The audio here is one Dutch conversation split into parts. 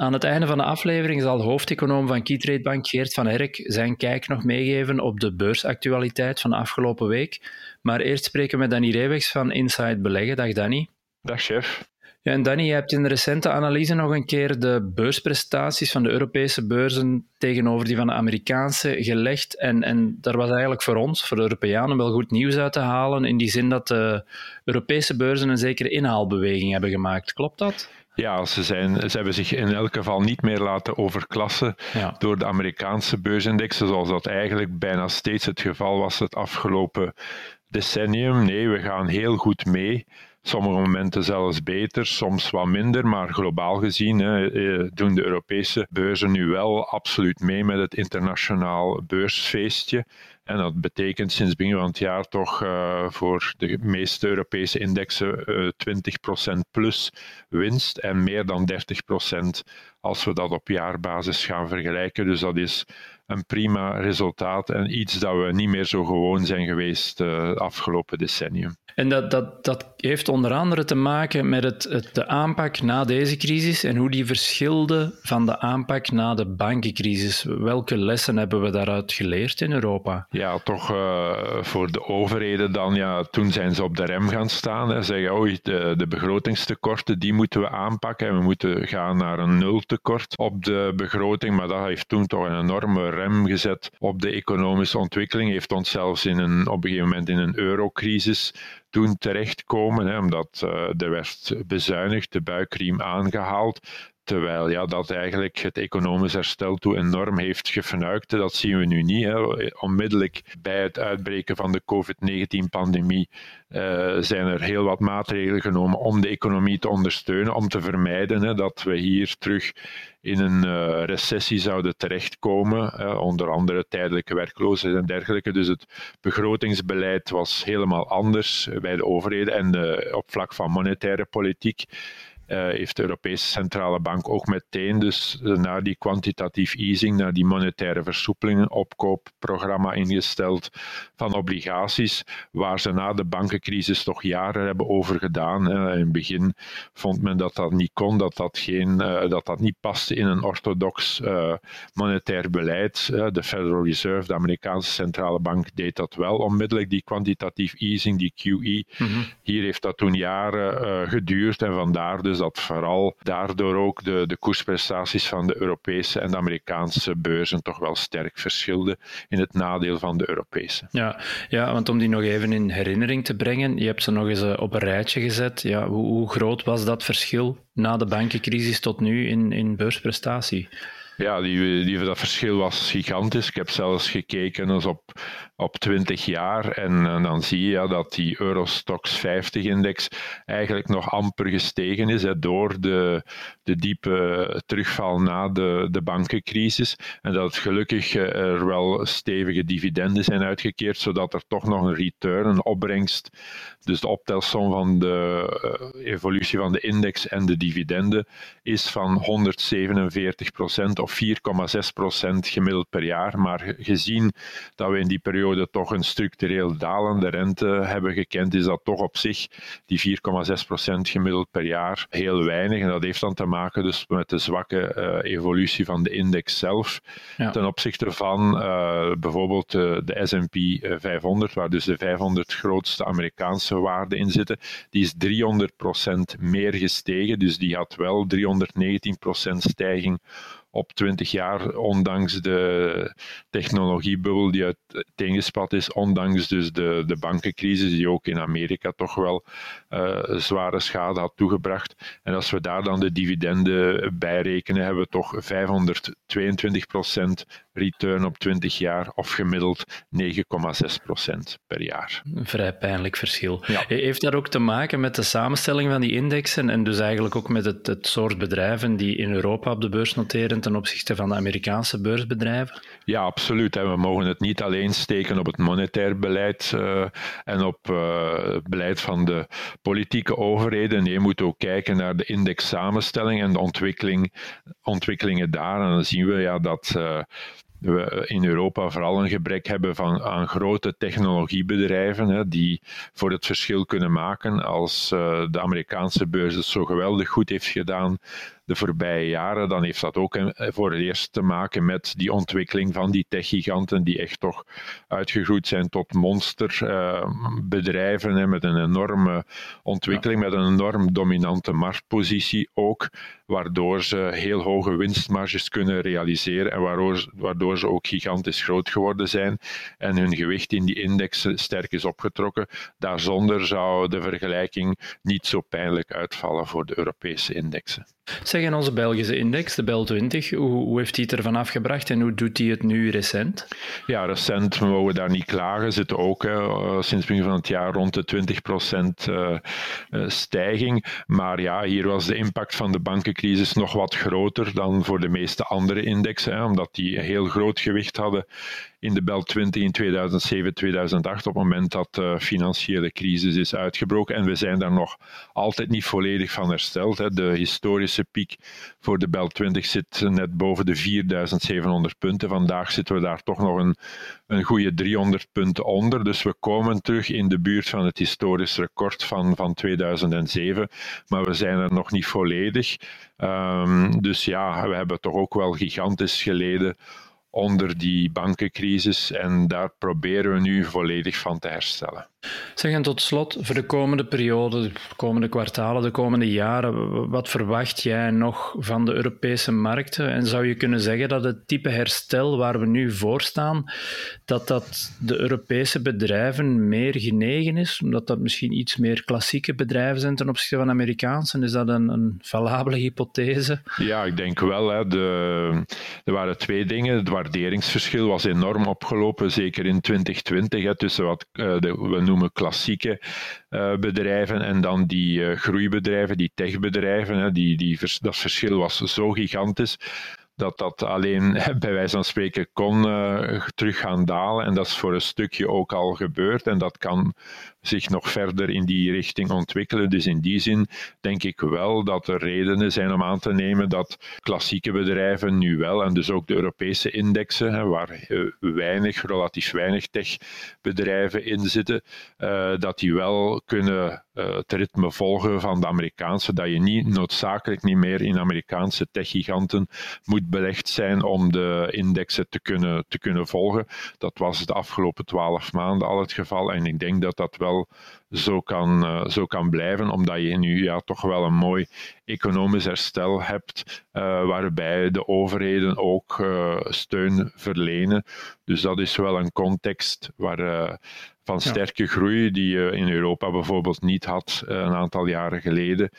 Aan het einde van de aflevering zal hoofdeconoom van Keytrade Bank Geert van Herk zijn kijk nog meegeven op de beursactualiteit van de afgelopen week. Maar eerst spreken we met Danny Reewegs van Inside Beleggen. Dag Danny. Dag chef. Ja, en Danny, je hebt in de recente analyse nog een keer de beursprestaties van de Europese beurzen tegenover die van de Amerikaanse gelegd. En, en daar was eigenlijk voor ons, voor de Europeanen, wel goed nieuws uit te halen. In die zin dat de Europese beurzen een zekere inhaalbeweging hebben gemaakt. Klopt dat? Ja, ze, zijn, ze hebben zich in elk geval niet meer laten overklassen door de Amerikaanse beursindexen, zoals dat eigenlijk bijna steeds het geval was het afgelopen decennium. Nee, we gaan heel goed mee. Sommige momenten zelfs beter, soms wat minder, maar globaal gezien hè, eh, doen de Europese beurzen nu wel absoluut mee met het internationaal beursfeestje. En dat betekent sinds begin van het jaar toch uh, voor de meeste Europese indexen uh, eh, 20% plus winst en meer dan 30% als we dat op jaarbasis gaan vergelijken. Dus dat is een prima resultaat en iets dat we niet meer zo gewoon zijn geweest uh, afgelopen decennium. En dat, dat, dat heeft onder andere te maken met het, het, de aanpak na deze crisis en hoe die verschilde van de aanpak na de bankencrisis. Welke lessen hebben we daaruit geleerd in Europa? Ja, toch uh, voor de overheden dan, ja, toen zijn ze op de rem gaan staan. Hè, zeggen, oh, de, de begrotingstekorten, die moeten we aanpakken en we moeten gaan naar een nultekort op de begroting. Maar dat heeft toen toch een enorme rem gezet op de economische ontwikkeling. Heeft ons zelfs in een, op een gegeven moment in een eurocrisis toen terechtkomen, hè, omdat uh, er werd bezuinigd, de buikriem aangehaald. Terwijl ja, dat eigenlijk het economisch herstel toe enorm heeft gefnuikt. Dat zien we nu niet. Hè. Onmiddellijk bij het uitbreken van de COVID-19-pandemie uh, zijn er heel wat maatregelen genomen om de economie te ondersteunen, om te vermijden hè, dat we hier terug in een uh, recessie zouden terechtkomen, onder andere tijdelijke werkloosheid en dergelijke. Dus het begrotingsbeleid was helemaal anders bij de overheden en de, op vlak van monetaire politiek heeft de Europese Centrale Bank ook meteen dus uh, naar die quantitatief easing, naar die monetaire versoepeling, een opkoopprogramma ingesteld van obligaties, waar ze na de bankencrisis toch jaren hebben over gedaan. In het begin vond men dat dat niet kon, dat dat, geen, dat, dat niet paste in een orthodox monetair beleid. de Federal Reserve, de Amerikaanse Centrale Bank, deed dat wel onmiddellijk, die quantitatief easing, die QE. Mm -hmm. Hier heeft dat toen jaren geduurd en vandaar dus dat vooral daardoor ook de, de koersprestaties van de Europese en de Amerikaanse beurzen toch wel sterk verschilden in het nadeel van de Europese. Ja, ja want om die nog even in herinnering te brengen, je hebt ze nog eens eh, op een rijtje gezet. Ja, hoe, hoe groot was dat verschil na de bankencrisis tot nu in, in beursprestatie? Ja, die, die, dat verschil was gigantisch. Ik heb zelfs gekeken dus op, op 20 jaar en, en dan zie je ja, dat die Eurostox 50-index eigenlijk nog amper gestegen is hè, door de, de diepe terugval na de, de bankencrisis. En dat gelukkig eh, er wel stevige dividenden zijn uitgekeerd, zodat er toch nog een return, een opbrengst, dus de optelsom van de evolutie van de index en de dividenden, is van 147 procent of 4,6 procent gemiddeld per jaar. Maar gezien dat we in die periode toch een structureel dalende rente hebben gekend, is dat toch op zich die 4,6 procent gemiddeld per jaar heel weinig. En dat heeft dan te maken dus met de zwakke uh, evolutie van de index zelf ja. ten opzichte van uh, bijvoorbeeld uh, de S&P 500, waar dus de 500 grootste Amerikaanse waarden in zitten. Die is 300 procent meer gestegen, dus die had wel 319 procent stijging op 20 jaar, ondanks de technologiebubbel die uiteengespat is, ondanks dus de, de bankencrisis die ook in Amerika toch wel uh, zware schade had toegebracht. En als we daar dan de dividenden bij rekenen, hebben we toch 522% return op 20 jaar of gemiddeld 9,6% per jaar. Een vrij pijnlijk verschil. Heeft dat ook te maken met de samenstelling van die indexen en dus eigenlijk ook met het, het soort bedrijven die in Europa op de beurs noteren ten opzichte van de Amerikaanse beursbedrijven? Ja, absoluut. We mogen het niet alleen steken op het monetair beleid uh, en op uh, het beleid van de politieke overheden. Nee, je moet ook kijken naar de indexsamenstelling en de ontwikkeling, ontwikkelingen daar. En dan zien we ja, dat uh, we in Europa vooral een gebrek hebben van, aan grote technologiebedrijven hè, die voor het verschil kunnen maken. Als uh, de Amerikaanse beurs het zo geweldig goed heeft gedaan de voorbije jaren, dan heeft dat ook voor het eerst te maken met die ontwikkeling van die techgiganten die echt toch uitgegroeid zijn tot monsterbedrijven uh, met een enorme ontwikkeling, met een enorm dominante marktpositie ook, waardoor ze heel hoge winstmarges kunnen realiseren en waardoor, waardoor ze ook gigantisch groot geworden zijn en hun gewicht in die index sterk is opgetrokken. Daarzonder zou de vergelijking niet zo pijnlijk uitvallen voor de Europese indexen. Zeg, en onze Belgische index, de BEL 20, hoe, hoe heeft hij het ervan afgebracht en hoe doet hij het nu recent? Ja, recent mogen we daar niet klagen. Zitten ook uh, sinds begin van het jaar rond de 20% uh, uh, stijging. Maar ja, hier was de impact van de bankencrisis nog wat groter dan voor de meeste andere indexen, hè, omdat die heel groot gewicht hadden in de BEL 20 in 2007, 2008, op het moment dat de financiële crisis is uitgebroken. En we zijn daar nog altijd niet volledig van hersteld. Hè. De historische piek voor de BEL 20 zit net boven de 4700 punten. Vandaag zitten we daar toch nog een, een goede 300 punten onder. Dus we komen terug in de buurt van het historisch record van, van 2007. Maar we zijn er nog niet volledig. Um, dus ja, we hebben toch ook wel gigantisch geleden onder die bankencrisis en daar proberen we nu volledig van te herstellen. Zeg en tot slot, voor de komende periode, de komende kwartalen, de komende jaren, wat verwacht jij nog van de Europese markten? En zou je kunnen zeggen dat het type herstel waar we nu voor staan, dat dat de Europese bedrijven meer genegen is, omdat dat misschien iets meer klassieke bedrijven zijn ten opzichte van Amerikaanse? Is dat een, een valabele hypothese? Ja, ik denk wel. Hè. De, er waren twee dingen. Het waarderingsverschil was enorm opgelopen, zeker in 2020, hè, tussen wat uh, de, noemen klassieke uh, bedrijven en dan die uh, groeibedrijven, die techbedrijven. Hè, die, die, dat verschil was zo gigantisch dat dat alleen bij wijze van spreken kon uh, terug gaan dalen. En dat is voor een stukje ook al gebeurd. En dat kan zich nog verder in die richting ontwikkelen. Dus in die zin denk ik wel dat er redenen zijn om aan te nemen dat klassieke bedrijven nu wel, en dus ook de Europese indexen, waar eh, weinig, relatief weinig techbedrijven in zitten, uh, dat die wel kunnen uh, het ritme volgen van de Amerikaanse, dat je niet noodzakelijk niet meer in Amerikaanse techgiganten moet belegd zijn om de indexen te kunnen, te kunnen volgen. Dat was de afgelopen twaalf maanden al het geval en ik denk dat dat wel zo kan, uh, zo kan blijven, omdat je nu ja, toch wel een mooi economisch herstel hebt, uh, waarbij de overheden ook uh, steun verlenen. Dus dat is wel een context waar, van sterke groei die je in Europa bijvoorbeeld niet had een aantal jaren geleden.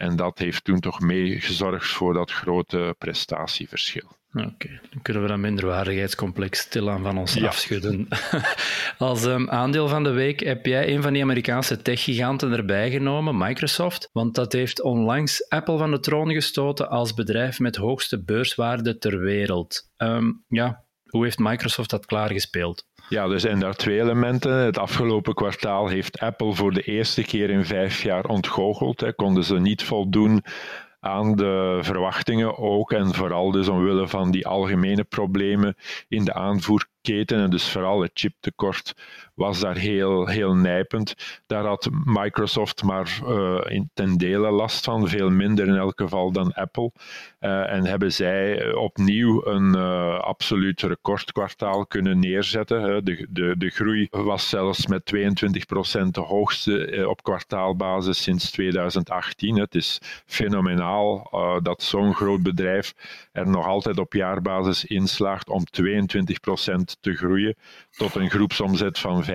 En dat heeft toen toch mee gezorgd voor dat grote prestatieverschil. Oké, dan kunnen we dat minderwaardigheidscomplex stilaan van ons afschudden. Als um, aandeel van de week heb jij een van die Amerikaanse techgiganten erbij genomen, Microsoft, want dat heeft onlangs Apple van de troon gestoten als bedrijf met hoogste beurswaarde ter wereld. Um, ja, hoe heeft Microsoft dat klaargespeeld? Ja, er zijn daar twee elementen. Het afgelopen kwartaal heeft Apple voor de eerste keer in vijf jaar ontgoocheld. Konden ze niet voldoen aan de verwachtingen ook en vooral dus omwille van die algemene problemen in de aanvoerketen en dus vooral het chiptekort was daar heel, heel nijpend. Daar had Microsoft maar uh, in ten dele last van, veel minder in elk geval dan Apple. Uh, en hebben zij opnieuw een uh, absoluut recordkwartaal kunnen neerzetten. De, de, de groei was zelfs met 22% de hoogste op kwartaalbasis sinds 2018. Het is fenomenaal dat zo'n groot bedrijf er nog altijd op jaarbasis in slaagt om 22% te groeien tot een groepsomzet van 45,32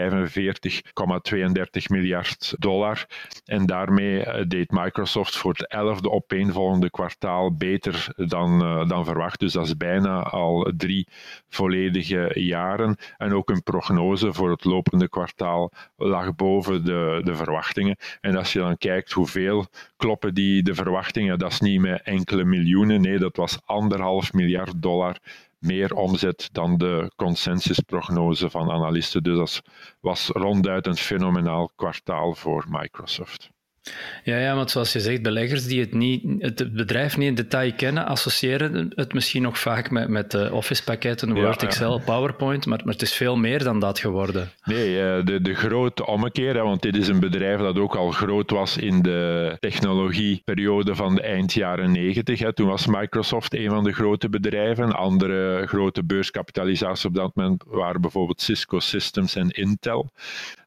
miljard dollar. En daarmee eh, deed Microsoft voor het elfde opeenvolgende kwartaal beter dan, uh, dan verwacht. Dus dat is bijna al drie volledige jaren. En ook een prognose voor het lopende kwartaal lag boven de, de verwachtingen. En als je dan kijkt hoeveel kloppen die de verwachtingen, dat is niet met enkele miljoenen, nee, dat was anderhalf miljard dollar meer omzet dan de consensusprognose van analisten. Dus dat was ronduit een fenomenaal kwartaal voor Microsoft. Ja, ja, want zoals je zegt, beleggers die het, niet, het bedrijf niet in detail kennen, associëren het misschien nog vaak met, met de Office-pakketten, Word, Excel, PowerPoint, maar, maar het is veel meer dan dat geworden. Nee, eh, de, de grote ommekeer, want dit is een bedrijf dat ook al groot was in de technologieperiode van de eind jaren 90. Toen was Microsoft een van de grote bedrijven. Andere grote beurskapitalisaties op dat moment waren bijvoorbeeld Cisco Systems en Intel.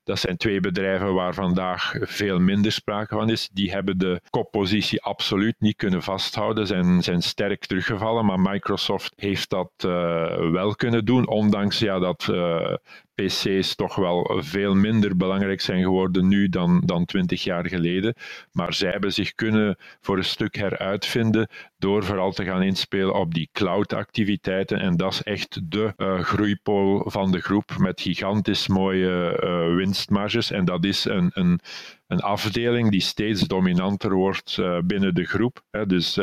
Dat zijn twee bedrijven waar vandaag veel minder sprake van is. Die hebben de koppositie absoluut niet kunnen vasthouden, zijn, zijn sterk teruggevallen. Maar Microsoft heeft dat uh, wel kunnen doen, ondanks ja, dat uh, PC's toch wel veel minder belangrijk zijn geworden nu dan, dan 20 jaar geleden. Maar zij hebben zich kunnen voor een stuk heruitvinden door vooral te gaan inspelen op die cloud-activiteiten. En dat is echt de uh, groeipool van de groep met gigantisch mooie uh, winstmarges. En dat is een, een, een afdeling die steeds dominanter wordt uh, binnen de groep. Hè. Dus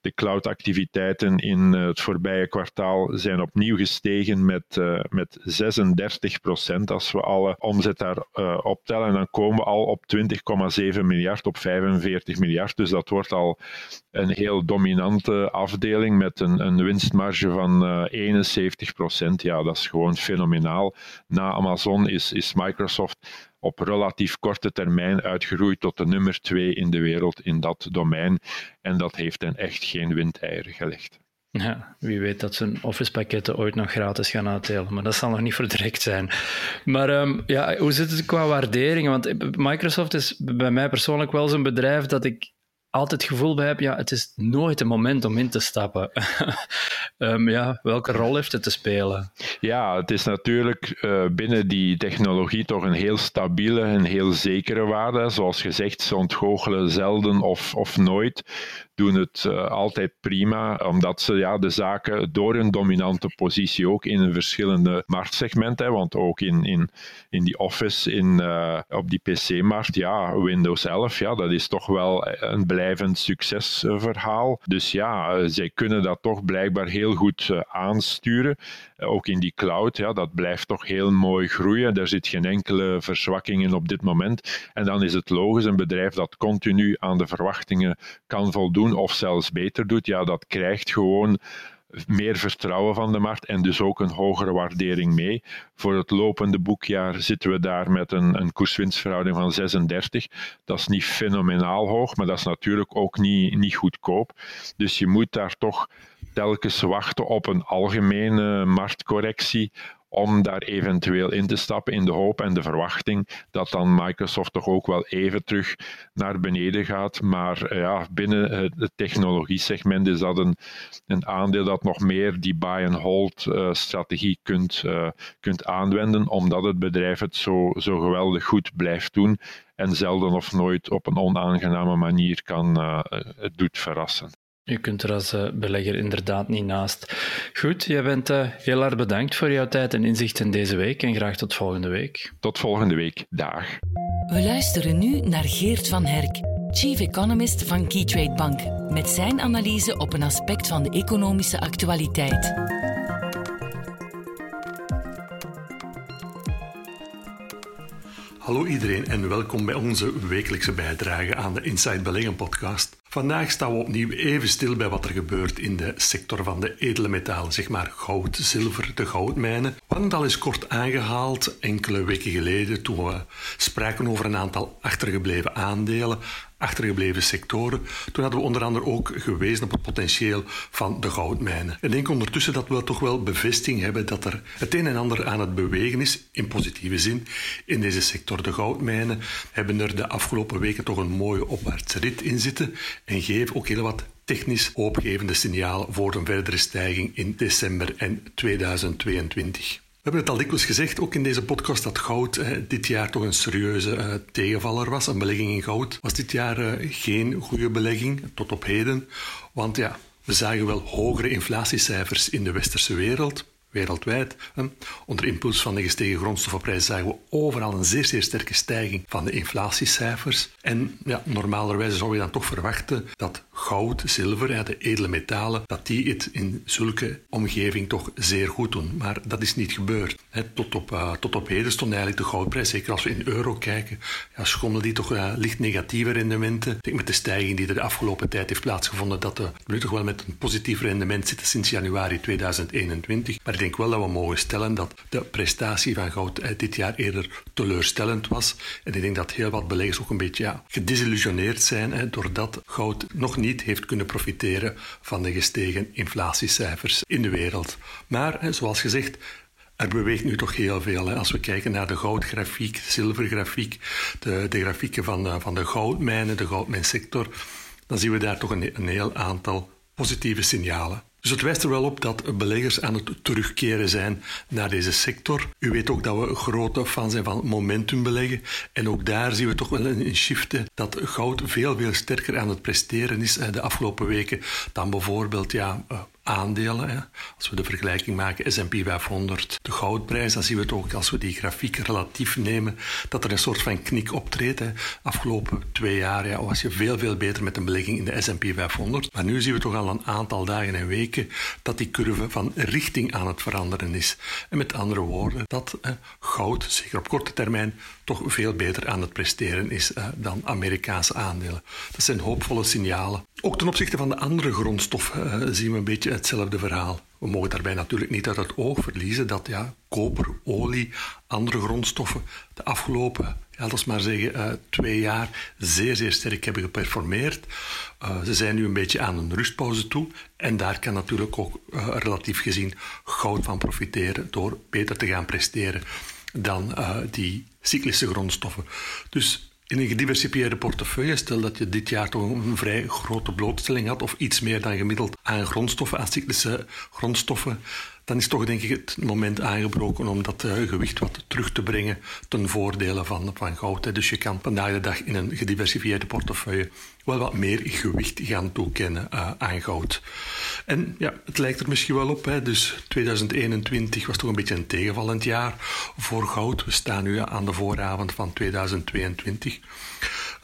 de cloud-activiteiten in het voorbije kwartaal zijn opnieuw gestegen met, met 36 procent. Als we alle omzet daar optellen, dan komen we al op 20,7 miljard, op 45 miljard. Dus dat wordt al een heel dominante afdeling met een, een winstmarge van 71 procent. Ja, dat is gewoon fenomenaal. Na Amazon is, is Microsoft op relatief korte termijn uitgegroeid tot de nummer twee in de wereld in dat domein. En dat heeft hen echt geen windeieren gelegd. Ja, wie weet dat ze Office-pakketten ooit nog gratis gaan uitdelen, maar dat zal nog niet voor direct zijn. Maar um, ja, hoe zit het qua waardering? Want Microsoft is bij mij persoonlijk wel zo'n bedrijf dat ik altijd het gevoel bij heb, ja, het is nooit een moment om in te stappen. um, ja, welke rol heeft het te spelen? Ja, het is natuurlijk uh, binnen die technologie toch een heel stabiele en heel zekere waarde. Zoals gezegd, ze ontgoochelen zelden of, of nooit doen het uh, altijd prima, omdat ze ja, de zaken door hun dominante positie ook in verschillende marktsegmenten, want ook in, in, in die Office, in, uh, op die PC-markt, ja, Windows 11, ja, dat is toch wel een blijvend succesverhaal. Dus ja, zij kunnen dat toch blijkbaar heel goed aansturen. ook in die cloud, ja, dat blijft toch heel mooi groeien. Daar zit geen enkele verzwakking in op dit moment. En dan is het logisch, een bedrijf dat continu aan de verwachtingen kan voldoen of zelfs beter doet, ja, dat krijgt gewoon meer vertrouwen van de markt en dus ook een hogere waardering mee. Voor het lopende boekjaar zitten we daar met een, een koerswinstverhouding van 36. Dat is niet fenomenaal hoog, maar dat is natuurlijk ook niet, niet goedkoop. Dus je moet daar toch telkens wachten op een algemene marktcorrectie om daar eventueel in te stappen in de hoop en de verwachting dat dan Microsoft toch ook wel even terug naar beneden gaat. Maar eh, ja, binnen het technologie-segment is dat een, aandeel dat nog meer die buy-and-hold uh, strategie kunt, uh, kunt aanwenden, omdat het bedrijf het zo, zo geweldig goed blijft doen en zelden of nooit op een onaangename manier kan, het doet verrassen. Je kunt er als uh, belegger inderdaad niet naast. Goed, jij bent uh, heel erg bedankt voor jouw tijd en inzichten deze week en graag tot volgende week. Tot volgende week. Dag. We luisteren nu naar Geert van Herk, Chief Economist van Keytrade Bank, met zijn analyse op een aspect van de economische actualiteit. Hallo iedereen en welkom bij onze wekelijkse bijdrage aan de Inside Beleggen podcast. Vandaag staan we opnieuw even stil bij wat er gebeurt in de sector van de edele metalen, zeg maar goud, zilver, de goudmijnen. Het al eens kort aangehaald enkele weken geleden toen we spraken over een aantal achtergebleven aandelen, achtergebleven sectoren. Toen hadden we onder andere ook gewezen op het potentieel van de goudmijnen. Ik denk ondertussen dat we toch wel bevestiging hebben dat er het een en ander aan het bewegen is, in positieve zin, in deze sector. De goudmijnen hebben er de afgelopen weken toch een mooie opwaartse rit in zitten en geven ook heel wat technisch hoopgevende signaal voor een verdere stijging in december en 2022. Hebben het al dikwijls gezegd, ook in deze podcast, dat goud eh, dit jaar toch een serieuze eh, tegenvaller was. Een belegging in goud was dit jaar eh, geen goede belegging, tot op heden. Want ja, we zagen wel hogere inflatiecijfers in de westerse wereld wereldwijd. Onder impuls van de gestegen grondstoffenprijzen zagen we overal een zeer, zeer sterke stijging van de inflatiecijfers. En ja, normalerwijze zou je dan toch verwachten dat goud, zilver, de edele metalen, dat die het in zulke omgeving toch zeer goed doen. Maar dat is niet gebeurd. tot, op, uh, tot op heden stond eigenlijk de goudprijs, zeker als we in euro kijken, ja, schommelde die toch uh, licht negatieve rendementen. Met de stijging die er de afgelopen tijd heeft plaatsgevonden, dat we nu toch wel met een positief rendement zitten sinds januari 2021. Maar denk wel dat we mogen stellen dat de prestatie van goud eh, dit jaar eerder teleurstellend was. En ik denk dat heel wat beleggers ook een beetje ja, gedesillusioneerd zijn hè, doordat goud nog niet heeft kunnen profiteren van de gestegen inflatiecijfers in de wereld. Maar zoals gezegd, er beweegt nu toch heel veel. Hè. Als we kijken naar de goudgrafiek, zilvergrafiek, de, de grafieken van de, van de goudmijnen, de goudmijnsector, dan zien we daar toch een, een heel aantal positieve signalen. Dus het wijst er wel op dat beleggers aan het terugkeren zijn naar deze sector. U weet ook dat we grote fan zijn van momentum beleggen. En ook daar zien we toch wel een shift dat goud veel, veel sterker aan het presteren is de afgelopen weken dan bijvoorbeeld ja, eh, aandelen. Als we de vergelijking maken S&P 500, de goudprijs, dan zien we het ook als we die grafiek relatief nemen, dat er een soort van knik optreedt. Afgelopen twee jaar ja, was je veel, veel beter met een belegging in de S&P 500. Maar nu zien we toch al een aantal dagen en weken dat die curve van richting aan het veranderen is. En met andere woorden, dat goud, zeker op korte termijn, toch veel beter aan het presteren is eh, dan Amerikaanse aandelen. Dat zijn hoopvolle signalen. Ook ten opzichte van de andere grondstoffen eh, zien we een beetje hetzelfde verhaal. We mogen daarbij natuurlijk niet uit het oog verliezen dat ja, koper, olie, andere grondstoffen de afgelopen, ja, maar zeggen, uh, twee jaar zeer, zeer sterk hebben geperformeerd. Uh, ze zijn nu een beetje aan een rustpauze toe. En daar kan natuurlijk ook uh, relatief gezien goud van profiteren door beter te gaan presteren dan die cyclische grondstoffen. Dus in een gediversifieerde portefeuille, stel dat je dit jaar toch een vrij grote blootstelling had, of iets meer dan gemiddeld aan grondstoffen, aan cyclische grondstoffen, dan is toch denk ik het moment aangebroken om dat uh, gewicht wat terug te brengen ten voordele van, van goud. Dus je kan vandaag de dag in een gediversifieerde portefeuille wel wat meer gewicht gaan toekennen uh, aan goud. En ja, het lijkt er misschien wel op. Hè. Dus 2021 was toch een beetje een tegenvallend jaar voor goud. We staan nu aan de vooravond van 2022.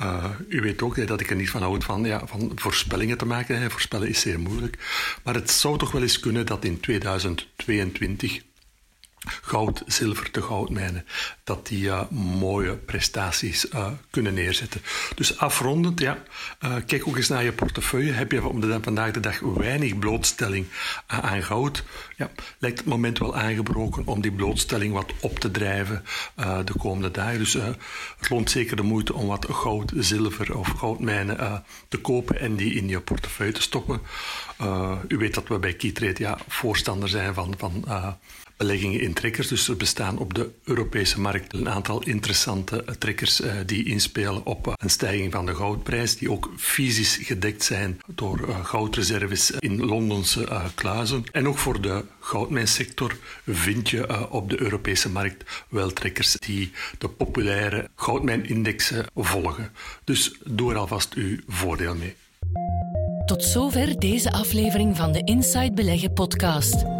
Uh, u weet ook dat ik er niet van houd van, ja, van voorspellingen te maken. Hè. Voorspellen is zeer moeilijk. Maar het zou toch wel eens kunnen dat in 2022 goud, zilver, de goudmijnen, dat die uh, mooie prestaties uh, kunnen neerzetten. Dus afrondend, ja, uh, kijk ook eens naar je portefeuille. Heb je de, vandaag de dag weinig blootstelling aan goud? Ja, lijkt het moment wel aangebroken om die blootstelling wat op te drijven de komende dagen. Dus het loont zeker de moeite om wat goud, zilver of goudmijnen te kopen en die in je portefeuille te stoppen. u weet dat we bij Keytrade ja, voorstander zijn van, van beleggingen in trekkers. Dus er bestaan op de Europese markt een aantal interessante trekkers uh, die inspelen op uh, een stijging van de goudprijs, die ook fysisch gedekt zijn door goudreserves in Londense kluizen. En ook voor de goudmijnsector vind je op de Europese markt wel trekkers die de populaire goudmijnindexen volgen. Dus doe er alvast uw voordeel mee. Tot zover deze aflevering van de Inside Beleggen podcast.